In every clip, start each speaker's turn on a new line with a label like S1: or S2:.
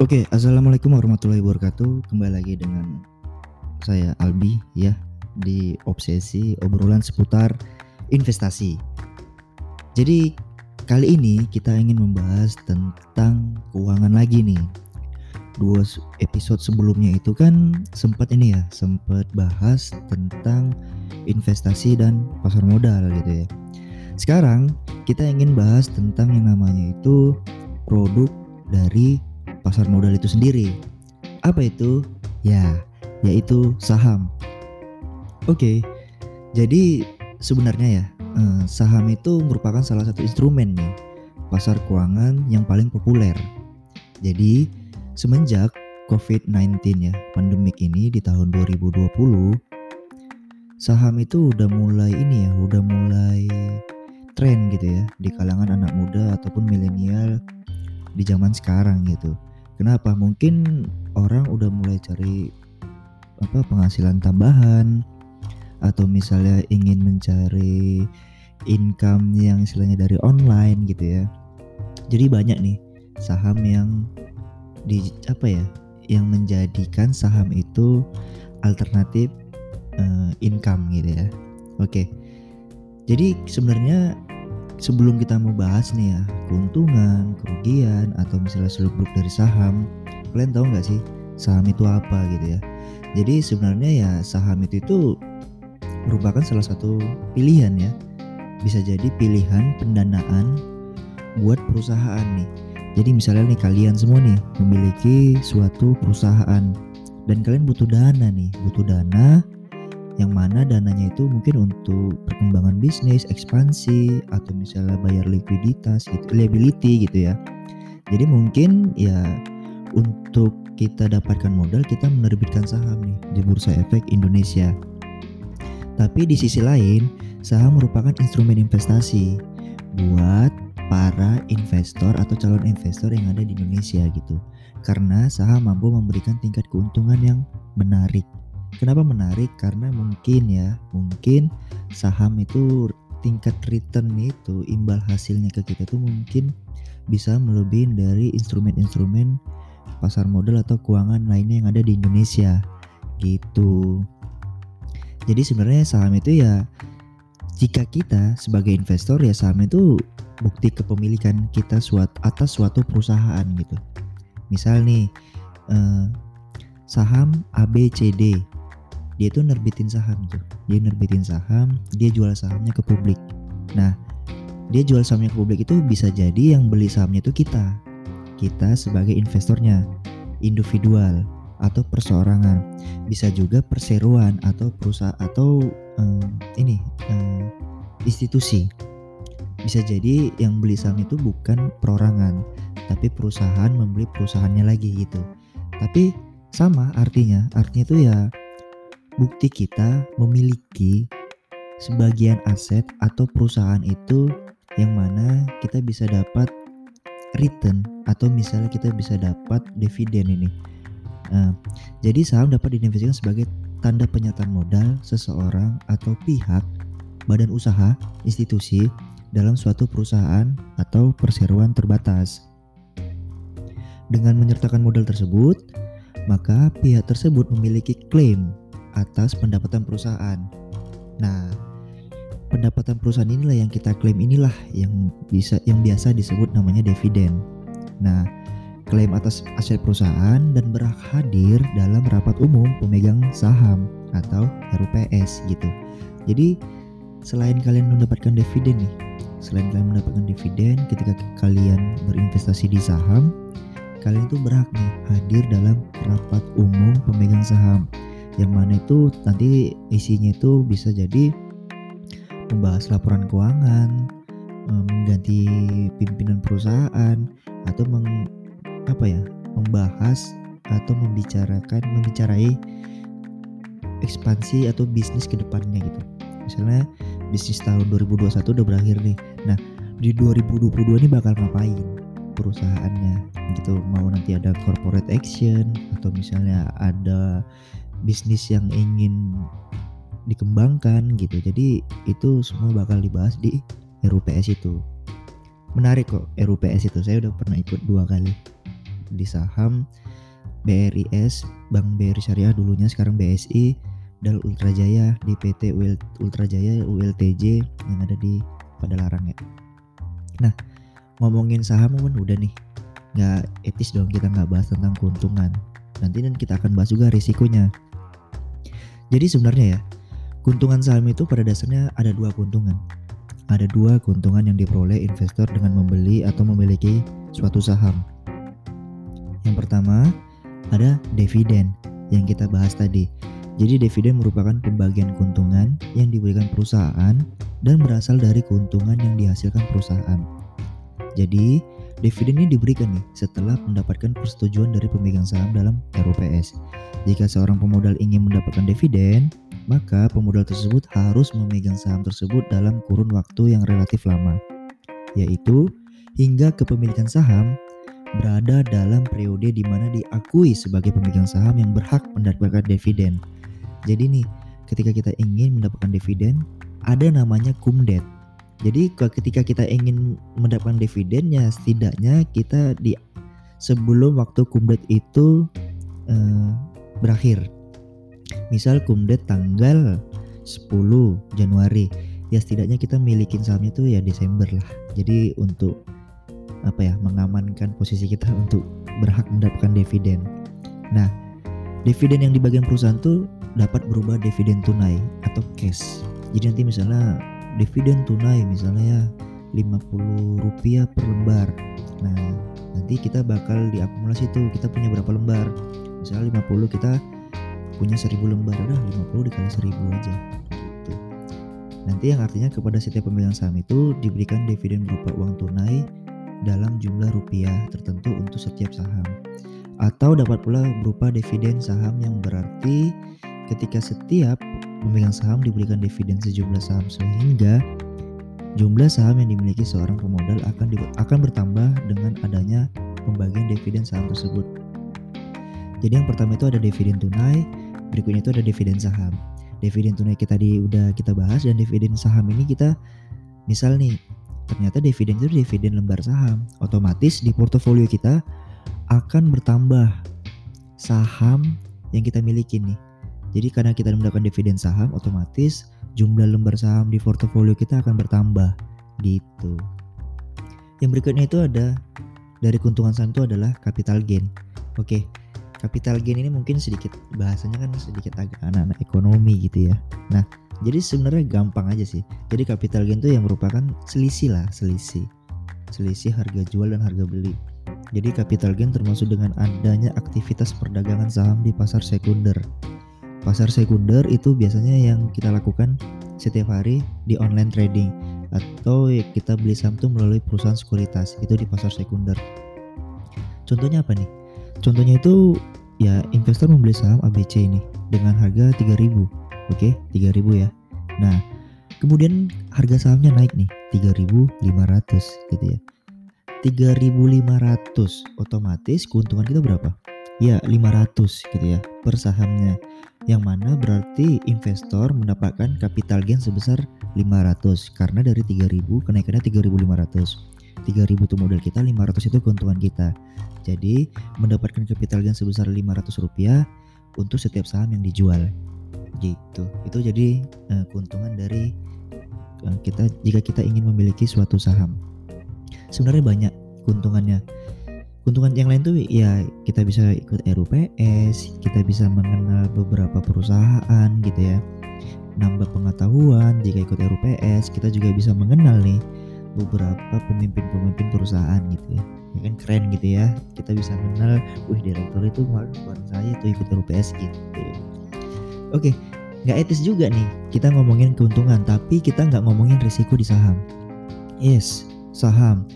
S1: Oke, assalamualaikum warahmatullahi wabarakatuh. Kembali lagi dengan saya Albi ya di obsesi obrolan seputar investasi. Jadi kali ini kita ingin membahas tentang keuangan lagi nih. Dua episode sebelumnya itu kan sempat ini ya, sempat bahas tentang investasi dan pasar modal gitu ya. Sekarang kita ingin bahas tentang yang namanya itu produk dari pasar modal itu sendiri. Apa itu? Ya, yaitu saham. Oke, jadi sebenarnya ya eh, saham itu merupakan salah satu instrumen nih pasar keuangan yang paling populer. Jadi semenjak COVID-19 ya pandemik ini di tahun 2020 saham itu udah mulai ini ya udah mulai tren gitu ya di kalangan anak muda ataupun milenial di zaman sekarang gitu. Kenapa? Mungkin orang udah mulai cari apa penghasilan tambahan atau misalnya ingin mencari income yang istilahnya dari online gitu ya. Jadi banyak nih saham yang di apa ya yang menjadikan saham itu alternatif uh, income gitu ya. Oke. Jadi sebenarnya sebelum kita mau bahas nih ya keuntungan, kerugian atau misalnya seluk beluk dari saham, kalian tahu nggak sih saham itu apa gitu ya? Jadi sebenarnya ya saham itu itu merupakan salah satu pilihan ya, bisa jadi pilihan pendanaan buat perusahaan nih. Jadi misalnya nih kalian semua nih memiliki suatu perusahaan dan kalian butuh dana nih, butuh dana yang mana dananya itu mungkin untuk perkembangan bisnis, ekspansi atau misalnya bayar likuiditas gitu, liability gitu ya. Jadi mungkin ya untuk kita dapatkan modal kita menerbitkan saham nih di Bursa Efek Indonesia. Tapi di sisi lain, saham merupakan instrumen investasi buat para investor atau calon investor yang ada di Indonesia gitu. Karena saham mampu memberikan tingkat keuntungan yang menarik Kenapa menarik? Karena mungkin ya, mungkin saham itu tingkat return itu imbal hasilnya ke kita tuh mungkin bisa melebihi dari instrumen-instrumen pasar modal atau keuangan lainnya yang ada di Indonesia gitu. Jadi sebenarnya saham itu ya jika kita sebagai investor ya saham itu bukti kepemilikan kita suat atas suatu perusahaan gitu. Misal nih eh, saham ABCD dia tuh nerbitin saham tuh dia nerbitin saham dia jual sahamnya ke publik. Nah dia jual sahamnya ke publik itu bisa jadi yang beli sahamnya itu kita. Kita sebagai investornya individual atau perseorangan. Bisa juga perseroan atau perusahaan atau um, ini um, institusi. Bisa jadi yang beli saham itu bukan perorangan tapi perusahaan membeli perusahaannya lagi gitu. Tapi sama artinya. Artinya itu ya bukti kita memiliki sebagian aset atau perusahaan itu yang mana kita bisa dapat return atau misalnya kita bisa dapat dividen ini. Nah, jadi saham dapat diinvestasikan sebagai tanda penyataan modal seseorang atau pihak, badan usaha, institusi dalam suatu perusahaan atau perseroan terbatas. Dengan menyertakan modal tersebut, maka pihak tersebut memiliki klaim atas pendapatan perusahaan. Nah, pendapatan perusahaan inilah yang kita klaim inilah yang bisa yang biasa disebut namanya dividen. Nah, klaim atas aset perusahaan dan berhak hadir dalam rapat umum pemegang saham atau RUPS gitu. Jadi selain kalian mendapatkan dividen nih, selain kalian mendapatkan dividen ketika kalian berinvestasi di saham, kalian itu berhak nih hadir dalam rapat umum pemegang saham yang mana itu nanti isinya itu bisa jadi membahas laporan keuangan, eh, mengganti pimpinan perusahaan atau meng, apa ya membahas atau membicarakan membicarai ekspansi atau bisnis ke depannya gitu. Misalnya bisnis tahun 2021 udah berakhir nih. Nah di 2022 ini bakal ngapain perusahaannya gitu mau nanti ada corporate action atau misalnya ada bisnis yang ingin dikembangkan gitu jadi itu semua bakal dibahas di RUPS itu menarik kok RUPS itu saya udah pernah ikut dua kali di saham BRIS, Bank BRI Syariah dulunya sekarang BSI, Dal Ultrajaya, di PT Ultrajaya ULTJ yang ada di Padalarang ya. Nah, ngomongin saham kan udah nih, nggak etis dong kita nggak bahas tentang keuntungan. Nanti dan kita akan bahas juga risikonya. Jadi sebenarnya ya, keuntungan saham itu pada dasarnya ada dua keuntungan. Ada dua keuntungan yang diperoleh investor dengan membeli atau memiliki suatu saham. Yang pertama, ada dividen yang kita bahas tadi. Jadi dividen merupakan pembagian keuntungan yang diberikan perusahaan dan berasal dari keuntungan yang dihasilkan perusahaan. Jadi, dividen ini diberikan nih setelah mendapatkan persetujuan dari pemegang saham dalam RUPS. Jika seorang pemodal ingin mendapatkan dividen, maka pemodal tersebut harus memegang saham tersebut dalam kurun waktu yang relatif lama, yaitu hingga kepemilikan saham berada dalam periode di mana diakui sebagai pemegang saham yang berhak mendapatkan dividen. Jadi nih, ketika kita ingin mendapatkan dividen, ada namanya kumdet. Jadi ketika kita ingin mendapatkan dividennya, setidaknya kita di sebelum waktu kumdet itu eh, berakhir. Misal kumdet tanggal 10 Januari, ya setidaknya kita milikin sahamnya itu ya Desember lah. Jadi untuk apa ya mengamankan posisi kita untuk berhak mendapatkan dividen. Nah, dividen yang di bagian perusahaan tuh dapat berubah dividen tunai atau cash. Jadi nanti misalnya dividen tunai misalnya ya 50 rupiah per lembar. Nah, nanti kita bakal diakumulasi tuh kita punya berapa lembar. Misalnya 50 kita punya 1000 lembar, udah 50 dikali 1000 aja. Gitu. Nanti yang artinya kepada setiap pemegang saham itu diberikan dividen berupa uang tunai dalam jumlah rupiah tertentu untuk setiap saham. Atau dapat pula berupa dividen saham yang berarti ketika setiap pemegang saham diberikan dividen sejumlah saham sehingga jumlah saham yang dimiliki seorang pemodal akan di, akan bertambah dengan adanya pembagian dividen saham tersebut. Jadi yang pertama itu ada dividen tunai, berikutnya itu ada dividen saham. Dividen tunai kita di udah kita bahas dan dividen saham ini kita misal nih ternyata dividen itu dividen lembar saham. Otomatis di portofolio kita akan bertambah saham yang kita miliki nih. Jadi karena kita mendapatkan dividen saham, otomatis jumlah lembar saham di portofolio kita akan bertambah gitu. Yang berikutnya itu ada dari keuntungan saham itu adalah capital gain. Oke, capital gain ini mungkin sedikit bahasanya kan sedikit agak anak-anak ekonomi gitu ya. Nah, jadi sebenarnya gampang aja sih. Jadi capital gain itu yang merupakan selisih lah, selisih. Selisih harga jual dan harga beli. Jadi capital gain termasuk dengan adanya aktivitas perdagangan saham di pasar sekunder. Pasar sekunder itu biasanya yang kita lakukan setiap hari di online trading atau kita beli saham itu melalui perusahaan sekuritas itu di pasar sekunder. Contohnya apa nih? Contohnya itu ya investor membeli saham ABC ini dengan harga 3000 Oke, okay, 3000 ya. Nah, kemudian harga sahamnya naik nih 3500 gitu ya. 3500 otomatis keuntungan kita berapa? Ya 500 gitu ya per sahamnya. Yang mana berarti investor mendapatkan capital gain sebesar 500 karena dari 3000 kenaikannya 3500. 3000 itu modal kita, 500 itu keuntungan kita. Jadi mendapatkan capital gain sebesar 500 rupiah untuk setiap saham yang dijual gitu itu jadi uh, keuntungan dari uh, kita jika kita ingin memiliki suatu saham sebenarnya banyak keuntungannya keuntungan yang lain tuh ya kita bisa ikut RUPS kita bisa mengenal beberapa perusahaan gitu ya nambah pengetahuan jika ikut RUPS kita juga bisa mengenal nih beberapa pemimpin-pemimpin perusahaan gitu ya ya kan keren gitu ya kita bisa mengenal wih direktur itu kemarin saya tuh ikut RUPS gitu Oke, nggak etis juga nih kita ngomongin keuntungan, tapi kita nggak ngomongin risiko di saham. Yes, saham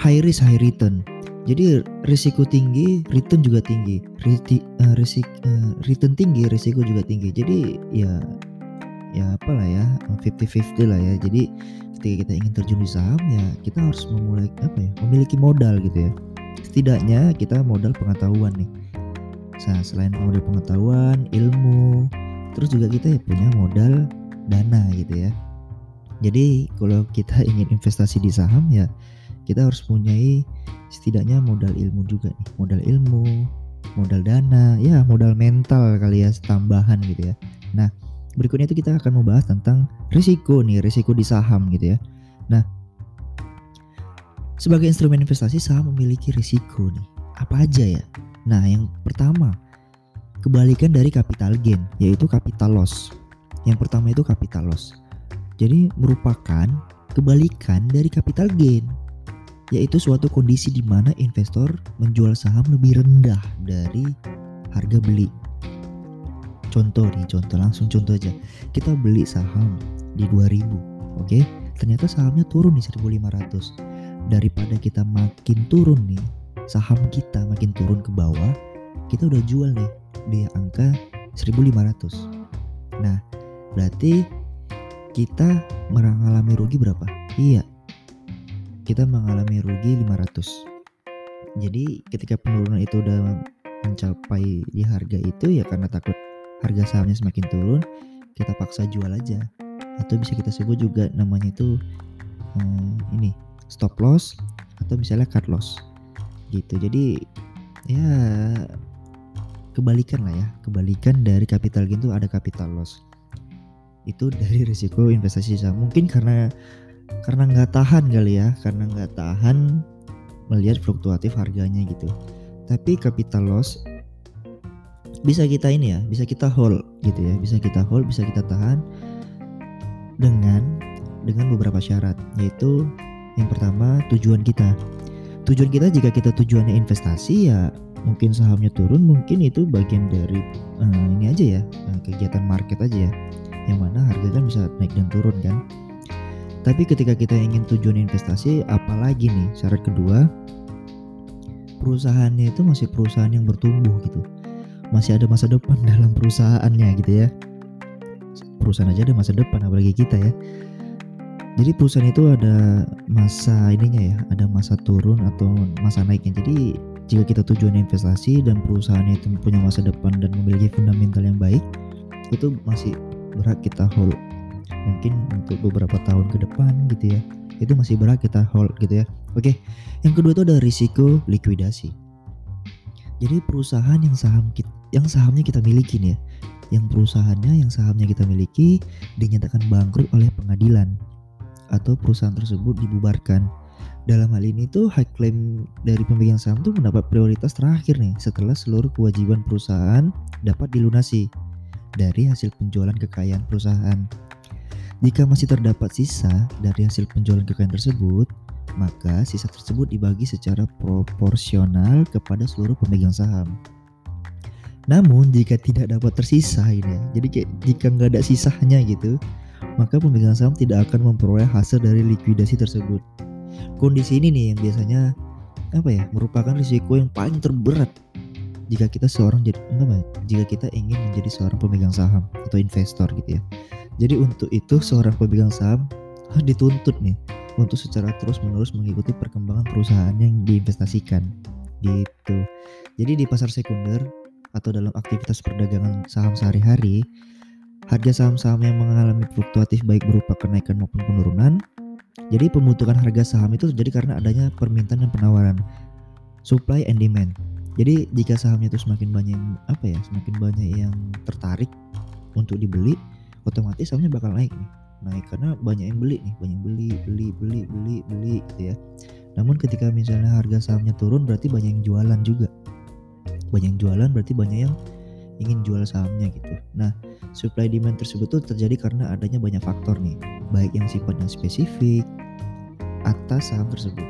S1: high risk high return. Jadi risiko tinggi, return juga tinggi. Riti, uh, risik, uh, return tinggi, risiko juga tinggi. Jadi ya ya apalah ya 50-50 lah ya. Jadi ketika kita ingin terjun di saham ya kita harus memulai apa ya memiliki modal gitu ya. Setidaknya kita modal pengetahuan nih Nah, selain modal pengetahuan, ilmu, terus juga kita ya punya modal dana gitu ya. Jadi kalau kita ingin investasi di saham ya kita harus punyai setidaknya modal ilmu juga nih. Modal ilmu modal dana ya modal mental kali ya tambahan gitu ya. Nah berikutnya itu kita akan membahas tentang risiko nih risiko di saham gitu ya. Nah sebagai instrumen investasi saham memiliki risiko nih. Apa aja ya? Nah yang pertama kebalikan dari capital gain yaitu capital loss. Yang pertama itu capital loss. Jadi merupakan kebalikan dari capital gain yaitu suatu kondisi di mana investor menjual saham lebih rendah dari harga beli. Contoh nih, contoh langsung contoh aja. Kita beli saham di 2000, oke? Okay? Ternyata sahamnya turun di 1500. Daripada kita makin turun nih, saham kita makin turun ke bawah, kita udah jual nih di angka 1500. Nah, berarti kita mengalami rugi berapa? Iya, kita mengalami rugi 500 jadi ketika penurunan itu udah mencapai di harga itu ya karena takut harga sahamnya semakin turun kita paksa jual aja. Atau bisa kita sebut juga namanya itu hmm, ini stop loss atau misalnya cut loss. Gitu. Jadi ya kebalikan lah ya. Kebalikan dari capital gain itu ada capital loss. Itu dari risiko investasi saham. Mungkin karena karena nggak tahan kali ya karena nggak tahan melihat fluktuatif harganya gitu. Tapi capital loss bisa kita ini ya bisa kita hold gitu ya bisa kita hold bisa kita tahan dengan dengan beberapa syarat yaitu yang pertama tujuan kita. Tujuan kita jika kita tujuannya investasi ya mungkin sahamnya turun mungkin itu bagian dari uh, ini aja ya uh, kegiatan market aja ya yang mana harga kan bisa naik dan turun kan tapi ketika kita ingin tujuan investasi, apalagi nih syarat kedua, perusahaannya itu masih perusahaan yang bertumbuh gitu. Masih ada masa depan dalam perusahaannya gitu ya. Perusahaan aja ada masa depan apalagi kita ya. Jadi perusahaan itu ada masa ininya ya, ada masa turun atau masa naiknya. Jadi jika kita tujuan investasi dan perusahaannya itu punya masa depan dan memiliki fundamental yang baik, itu masih berhak kita hold mungkin untuk beberapa tahun ke depan gitu ya. Itu masih berat kita hold gitu ya. Oke yang kedua itu ada risiko likuidasi. Jadi perusahaan yang saham kita, yang sahamnya kita miliki nih ya yang perusahaannya yang sahamnya kita miliki dinyatakan bangkrut oleh pengadilan atau perusahaan tersebut dibubarkan. Dalam hal ini tuh high claim dari pemegang saham tuh mendapat prioritas terakhir nih setelah seluruh kewajiban perusahaan dapat dilunasi dari hasil penjualan kekayaan perusahaan. Jika masih terdapat sisa dari hasil penjualan kekayaan tersebut, maka sisa tersebut dibagi secara proporsional kepada seluruh pemegang saham. Namun jika tidak dapat tersisa ini, jadi kayak jika nggak ada sisanya gitu, maka pemegang saham tidak akan memperoleh hasil dari likuidasi tersebut. Kondisi ini nih yang biasanya apa ya merupakan risiko yang paling terberat jika kita seorang jadi jika kita ingin menjadi seorang pemegang saham atau investor gitu ya jadi untuk itu seorang pemegang saham dituntut nih untuk secara terus-menerus mengikuti perkembangan perusahaan yang diinvestasikan gitu. Jadi di pasar sekunder atau dalam aktivitas perdagangan saham sehari-hari, harga saham-saham yang mengalami fluktuatif baik berupa kenaikan maupun penurunan. Jadi pembentukan harga saham itu terjadi karena adanya permintaan dan penawaran, supply and demand. Jadi jika sahamnya itu semakin banyak apa ya, semakin banyak yang tertarik untuk dibeli, otomatis sahamnya bakal naik nih. Naik karena banyak yang beli nih banyak beli beli beli beli beli gitu ya. Namun ketika misalnya harga sahamnya turun berarti banyak yang jualan juga. Banyak yang jualan berarti banyak yang ingin jual sahamnya gitu. Nah supply demand tersebut tuh terjadi karena adanya banyak faktor nih. Baik yang sifatnya spesifik atas saham tersebut.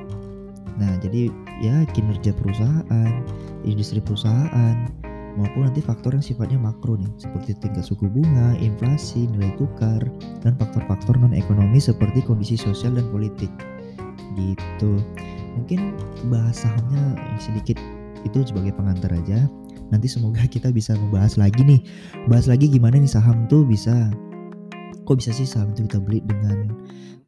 S1: Nah jadi ya kinerja perusahaan industri perusahaan maupun nanti faktor yang sifatnya makro nih seperti tingkat suku bunga, inflasi, nilai tukar, dan faktor-faktor non ekonomi seperti kondisi sosial dan politik. Gitu. Mungkin bahas sahamnya sedikit itu sebagai pengantar aja. Nanti semoga kita bisa membahas lagi nih. Bahas lagi gimana nih saham tuh bisa kok bisa sih saham itu kita beli dengan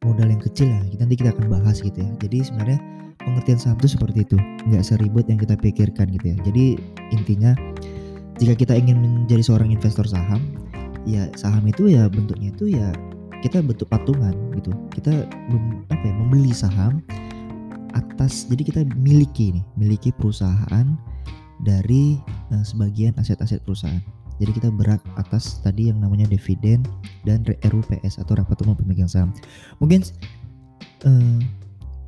S1: modal yang kecil ya. Nanti kita akan bahas gitu ya. Jadi sebenarnya pengertian saham itu seperti itu nggak seribet yang kita pikirkan gitu ya jadi intinya jika kita ingin menjadi seorang investor saham ya saham itu ya bentuknya itu ya kita bentuk patungan gitu. Kita mem, apa ya membeli saham atas jadi kita miliki nih miliki perusahaan dari uh, sebagian aset-aset perusahaan. Jadi kita berhak atas tadi yang namanya dividen dan RUPS atau rapat umum pemegang saham. Mungkin uh,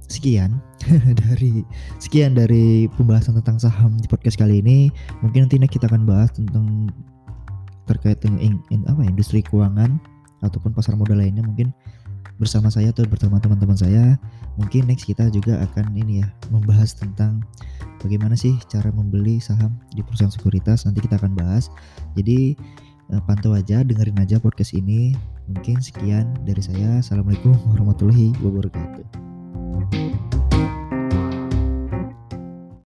S1: sekian. Dari sekian dari pembahasan tentang saham di podcast kali ini. Mungkin nanti kita akan bahas tentang terkait dengan in, in, apa industri keuangan ataupun pasar modal lainnya mungkin bersama saya atau bersama teman-teman saya. Mungkin next kita juga akan ini ya membahas tentang bagaimana sih cara membeli saham di perusahaan sekuritas. Nanti kita akan bahas. Jadi eh, pantau aja dengerin aja podcast ini. Mungkin sekian dari saya. Assalamualaikum warahmatullahi wabarakatuh Thank you.